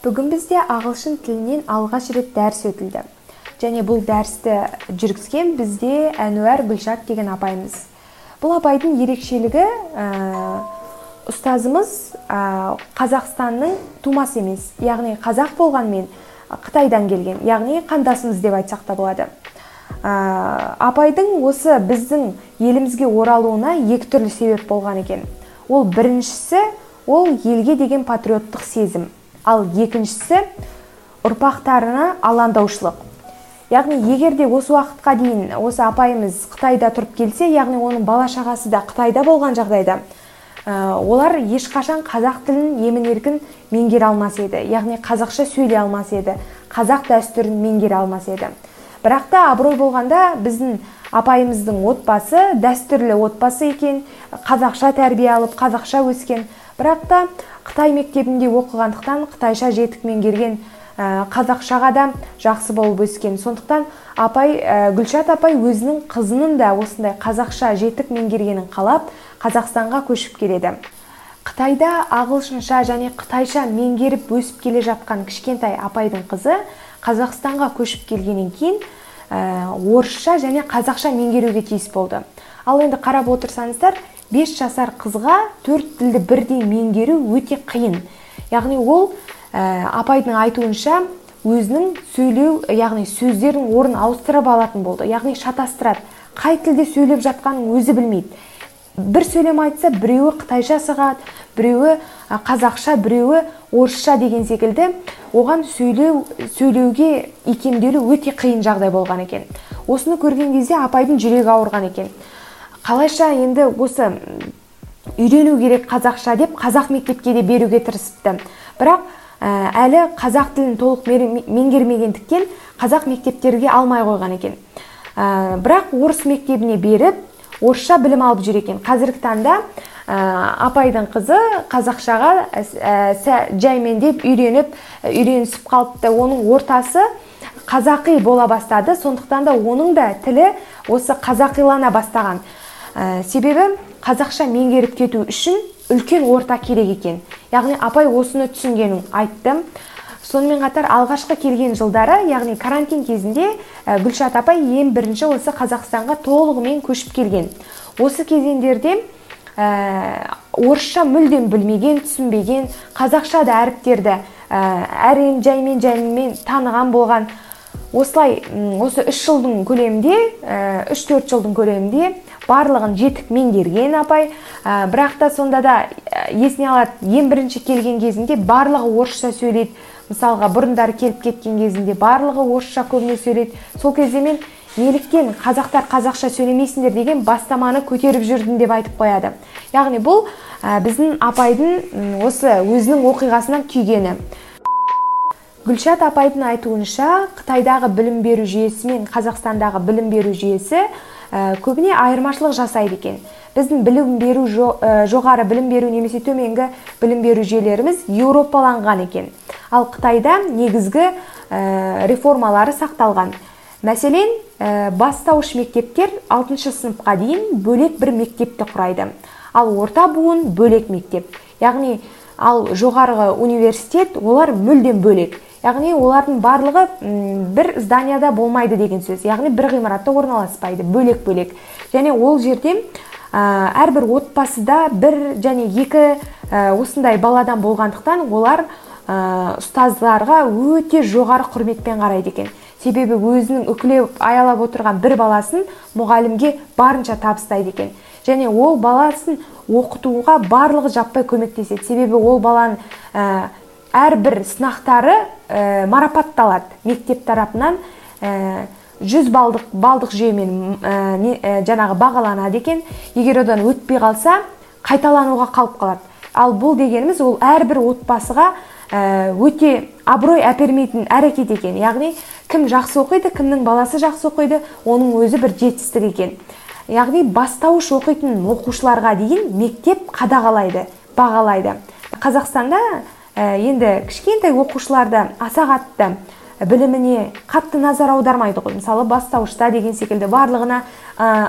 бүгін бізде ағылшын тілінен алғаш рет дәріс өтілді. Және бұл дәрісті жүргізген бізде әнуар гүлшат деген апайымыз. Бұл апайдың ерекшелігі ә, ұстазымыз ә, қазақстанның тумасы емес яғни қазақ болғанмен қытайдан келген яғни қандасымыз деп айтсақ та болады. Ә, апайдың осы біздің елімізге оралуына екі түрлі себеп болған екен. Ол біріншісі ол елге деген патриоттық сезім. Ал екіншісі ұрпақтарына алаңдаушылық. Яғни егер де осы уақытқа дейін осы апайымыз қытайда тұрып келсе яғни оның бала шағасы да қытайда болған жағдайда ә, олар ешқашан қазақ тілін емін еркін меңгере алмас еді. Яғни қазақша сөйлей алмас еді. Қазақ дәстүрін меңгере алмас еді. Бірақ та абырой болғанда біздің апайымыздың отбасы дәстүрлі отбасы екен қазақша тәрбие алып қазақша өскен. Бірақ та қытай мектебінде оқығандықтан қытайша жетік меңгерген ә, қазақшаға да жақсы болып өскен. Сондықтан апай ә, гүлшат апай өзінің қызының да осындай қазақша жетік меңгергенін қалап қазақстанға көшіп келеді. Қытайда ағылшынша және қытайша меңгеріп өсіп келе жатқан кішкентай апайдың қызы қазақстанға көшіп келгеннен кейін ә, орысша және қазақша меңгеруге тиіс болды. Ал енді қарап отырсаңыздар 5 жасар қызға төрт тілді бірдей меңгеру өте қиын. Яғни ол ә, апайдың айтуынша өзінің сөйлеу яғни сөздердің орнын ауыстырып алатын болды. Яғни шатастырады. Қай тілде сөйлеп жатқанын өзі білмейді. Бір сөйлем айтса біреуі қытайша сығады біреуі қазақша біреуі орысша деген секілді оған сөйлеу сөйлеуге икемделу өте қиын жағдай болған екен. Осыны көрген кезде апайдың жүрегі ауырған екен. Қалайша енді осы үйрену керек қазақша деп қазақ мектепке де беруге тырысыпты. Бірақ ә, әлі қазақ тілін толық меңгермегендіктен қазақ мектептерге алмай қойған екен. Ә, бірақ орыс мектебіне беріп орысша білім алып жүр екен. Қазіргі таңда ә, апайдың қызы қазақшаға ә, жаймендеп үйреніп үйренісіп қалыпты. Оның ортасы қазақи бола бастады. Сондықтан да оның да тілі осы қазақилана бастаған. Ә, себебі қазақша меңгеріп кету үшін үлкен орта керек екен. Яғни апай осыны түсінгенін айтты сонымен қатар алғашқы келген жылдары яғни карантин кезінде ә, гүлшат апай ең бірінші осы қазақстанға толығымен көшіп келген. Осы кезеңдерде ә, орысша мүлдем білмеген түсінбеген қазақша да әріптерді ә, әрең жаймен жаймен таныған болған. Осылай осы үш жылдың көлемінде үш төрт жылдың көлемінде барлығын жетік меңгерген апай. Ә, бірақ та сонда да есіне алады ең бірінші келген кезінде барлығы орысша сөйлейді. Мысалға бұрындары келіп кеткен кезінде барлығы орысша көбіне сөйлейді. Сол кезде мен неліктен қазақтар қазақша сөйлемейсіңдер деген бастаманы көтеріп жүрдім деп айтып қояды. Яғни бұл ә, біздің апайдың осы өзінің оқиғасынан түйгені гүлшат апайдың айтуынша қытайдағы білім беру жүйесі мен қазақстандағы білім беру жүйесі ә, көбіне айырмашылық жасайды екен. Біздің білім беру ә, жоғары білім беру немесе төменгі білім беру жүйелеріміз еуропаланған екен. Ал қытайда негізгі ә, реформалары сақталған. Мәселен бастауыш мектептер 6 сыныпқа дейін бөлек бір мектепті құрайды. Ал орта буын бөлек мектеп. Яғни ал жоғарғы университет олар мүлдем бөлек. Яғни олардың барлығы бір зданияда болмайды деген сөз. Яғни бір ғимаратта орналаспайды бөлек бөлек және ол жерде әрбір отбасыда бір және екі осындай баладан болғандықтан олар ұстаздарға өте жоғары құрметпен қарайды екен. Себебі өзінің үкілеп аялап отырған бір баласын мұғалімге барынша табыстайды екен. Және ол баласын оқытуға барлығы жаппай көмектеседі. Себебі ол баланың әрбір сынақтары ә, марапатталады. Мектеп тарапынан ә, балдық балдық жүйемен ә, жаңағы бағаланады екен. Егер одан өтпей қалса қайталануға қалып қалады. Ал бұл дегеніміз ол әрбір отбасыға өте абырой әпермейтін әрекет екен. Яғни кім жақсы оқиды кімнің баласы жақсы оқиды оның өзі бір жетістік екен. Яғни бастауыш оқитын оқушыларға дейін мектеп қадағалайды бағалайды. Қазақстанда Ә, енді кішкентай оқушыларды аса қатты біліміне қатты назар аудармайды ғой. Мысалы бастауышта деген секілді барлығына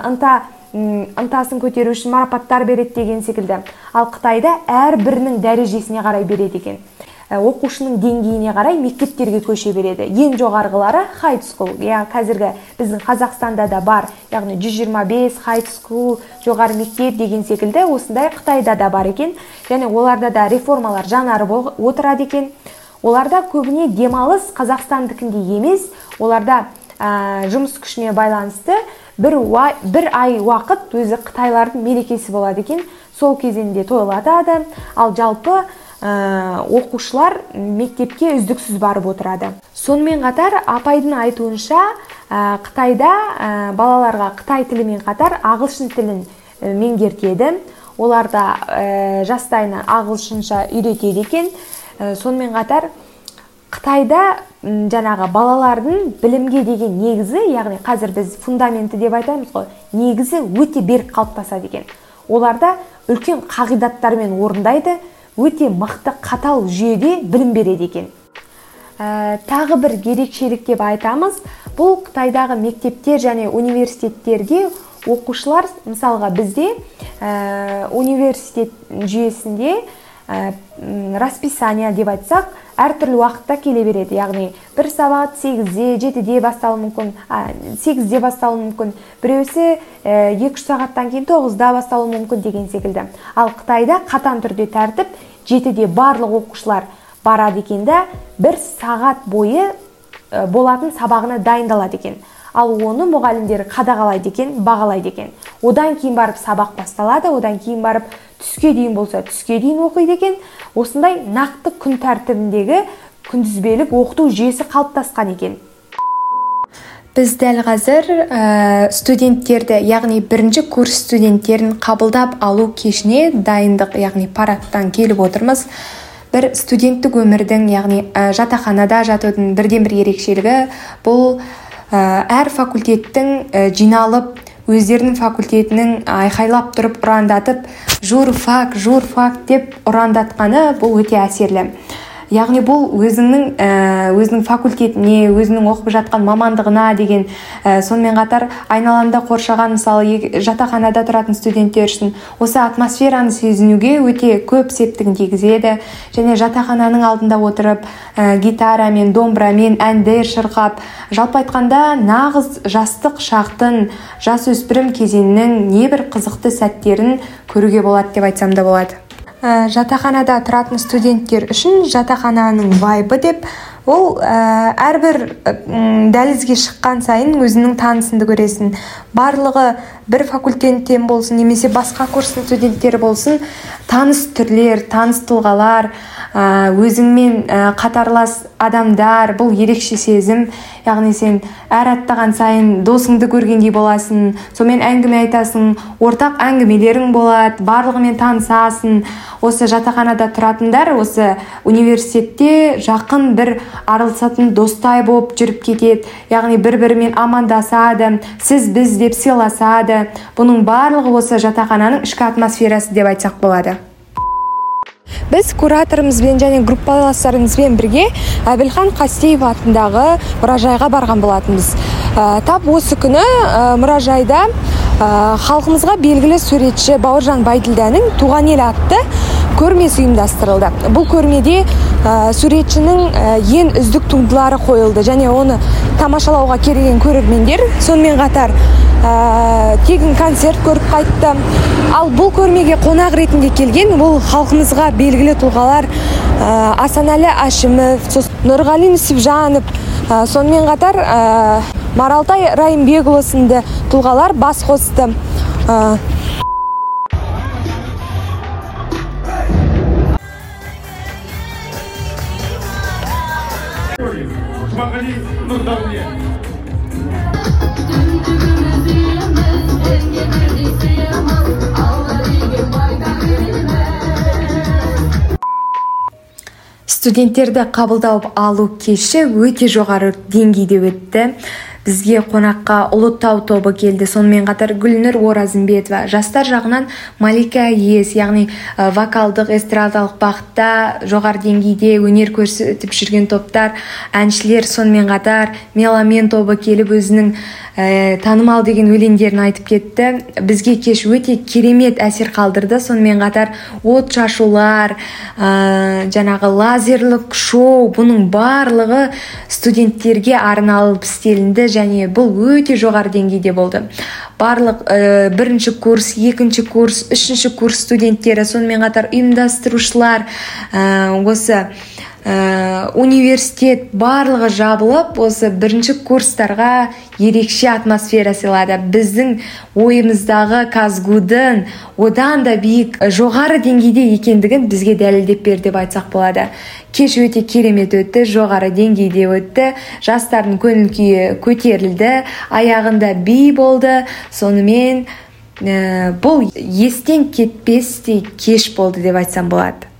ынта ынтасын көтеру үшін марапаттар береді деген секілді. Ал қытайда әрбірінің дәрежесіне қарай береді екен. Оқушының деңгейіне қарай мектептерге көше береді. Ең жоғарғылары хай скул иә қазіргі біздің қазақстанда да бар. Яғни 125 хай скул жоғары мектеп деген секілді осындай қытайда да бар екен. Және оларда да реформалар жаңарып отырады екен. Оларда көбіне демалыс қазақстандікіндей емес оларда ә, жұмыс күшіне байланысты бір, бір ай уақыт өзі қытайлардың мерекесі болады екен. Сол кезеңде тойлатады. Ал жалпы ә, оқушылар мектепке үздіксіз барып отырады. Сонымен қатар апайдың айтуынша ә, қытайда ә, балаларға қытай тілімен қатар ағылшын тілін меңгертеді. Оларда ә, жастайынан ағылшынша үйретеді екен. Ә, сонымен қатар қытайда жаңағы балалардың білімге деген негізі яғни қазір біз фундаменті деп айтамыз ғой негізі өте берік қалыптасады екен. Оларда үлкен қағидаттармен орындайды өте мықты қатал жүйеде білім береді екен. Ә, тағы бір ерекшелік деп айтамыз бұл қытайдағы мектептер және университеттерге оқушылар мысалға бізде ә, университет жүйесінде ә, расписание деп айтсақ әртүрлі уақытта келе береді. Яғни бір сағат сегізде жетіде басталуы мүмкін сегізде басталуы мүмкін. Біреусі екі үш сағаттан кейін тоғызда басталуы мүмкін деген секілді. Ал қытайда қатаң түрде тәртіп жетіде барлық оқушылар барады екен да бір сағат бойы болатын сабағына дайындалады екен. Ал оны мұғалімдер қадағалайды екен бағалайды екен. Одан кейін барып сабақ басталады одан кейін барып түске дейін болса түске дейін оқиды екен. Осындай нақты күн тәртібіндегі күнтізбелік оқыту жүйесі қалыптасқан екен. Біз дәл қазір ә, студенттерді яғни бірінші курс студенттерін қабылдап алу кешіне дайындық яғни парадтан келіп отырмыз. Бір студенттік өмірдің яғни ә, жатақханада жатудың бірден бір ерекшелігі бұл әр факультеттің ә, жиналып өздерінің факультетінің айқайлап тұрып ұрандатып журфак журфак деп ұрандатқаны бұл өте әсерлі. Яғни бұл өзіңнің ә, өзінің факультетіне өзінің оқып жатқан мамандығына деген ә, сонымен қатар айналаңда қоршаған мысалы жатақханада тұратын студенттер үшін осы атмосфераны сезінуге өте көп септігін тигізеді. Және жатақхананың алдында отырып ә, гитарамен домбырамен әндер шырқап жалпы айтқанда нағыз жастық шақтың жасөспірім кезеңнің небір қызықты сәттерін көруге болады деп айтсам да болады. Жатақханада тұратын студенттер үшін жатақхананың вайбы деп ол ә, әрбір ә, дәлізге шыққан сайын өзінің танысыңды көресің. Барлығы бір факультеттен болсын немесе басқа курстың студенттері болсын таныс түрлер таныс тұлғалар өзіңмен қатарлас адамдар бұл ерекше сезім. Яғни сен әр аттаған сайын досыңды көргендей боласың сонымен әңгіме айтасың ортақ әңгімелерің болады барлығымен танысасың. Осы жатақханада тұратындар осы университетте жақын бір араласатын достай болып жүріп кетеді. Яғни бір бірімен амандасады сіз біз деп сыйласады. Бұның барлығы осы жатақхананың ішкі атмосферасы деп айтсақ болады. Біз кураторымызбен және группаластарымызбен бірге әбілхан қастеев атындағы мұражайға барған болатынбыз. Ә, тап осы күні ә, мұражайда ә, халқымызға белгілі суретші бауыржан байділдәнің туған ел атты көрмесі ұйымдастырылды. Бұл көрмеде ә, суретшінің ә, ең үздік туындылары қойылды. Және оны тамашалауға келген көрермендер. Сонымен қатар ә, тегін концерт көріп қайтты. Ал бұл көрмеге қонақ ретінде келген бұл халқымызға белгілі тұлғалар ә, асанәлі әшімов нұрғали нүсіпжанов ә, сонымен қатар ә, маралтай райымбекұлы сынды тұлғалар бас қосты. Ә, студенттерді қабылдап алу кеші өте жоғары деңгейде өтті. Бізге қонаққа ұлытау тобы келді. Сонымен қатар гүлнұр оразымбетова жастар жағынан малика ес яғни вокалдық эстрадалық бағытта жоғары деңгейде өнер көрсетіп жүрген топтар әншілер сонымен қатар меломен тобы келіп өзінің ә, танымал деген өлеңдерін айтып кетті. Бізге кеш өте керемет әсер қалдырды. Сонымен қатар от шашулар ә, жаңағы лазерлік шоу бұның барлығы студенттерге арналып істелінді және бұл өте жоғары деңгейде болды. Барлық ә, бірінші курс екінші курс үшінші курс студенттері сонымен қатар ұйымдастырушылар ә, осы ә, университет барлығы жабылып осы бірінші курстарға ерекше атмосфера сыйлады. Біздің ойымыздағы казгудың одан да биік жоғары деңгейде екендігін бізге дәлелдеп берді деп айтсақ болады. Кеш өте керемет өтті жоғары деңгейде өтті. Жастардың көңіл күйі көтерілді аяғында би болды. Сонымен ә, бұл естен кетпестей кеш болды деп айтсам болады.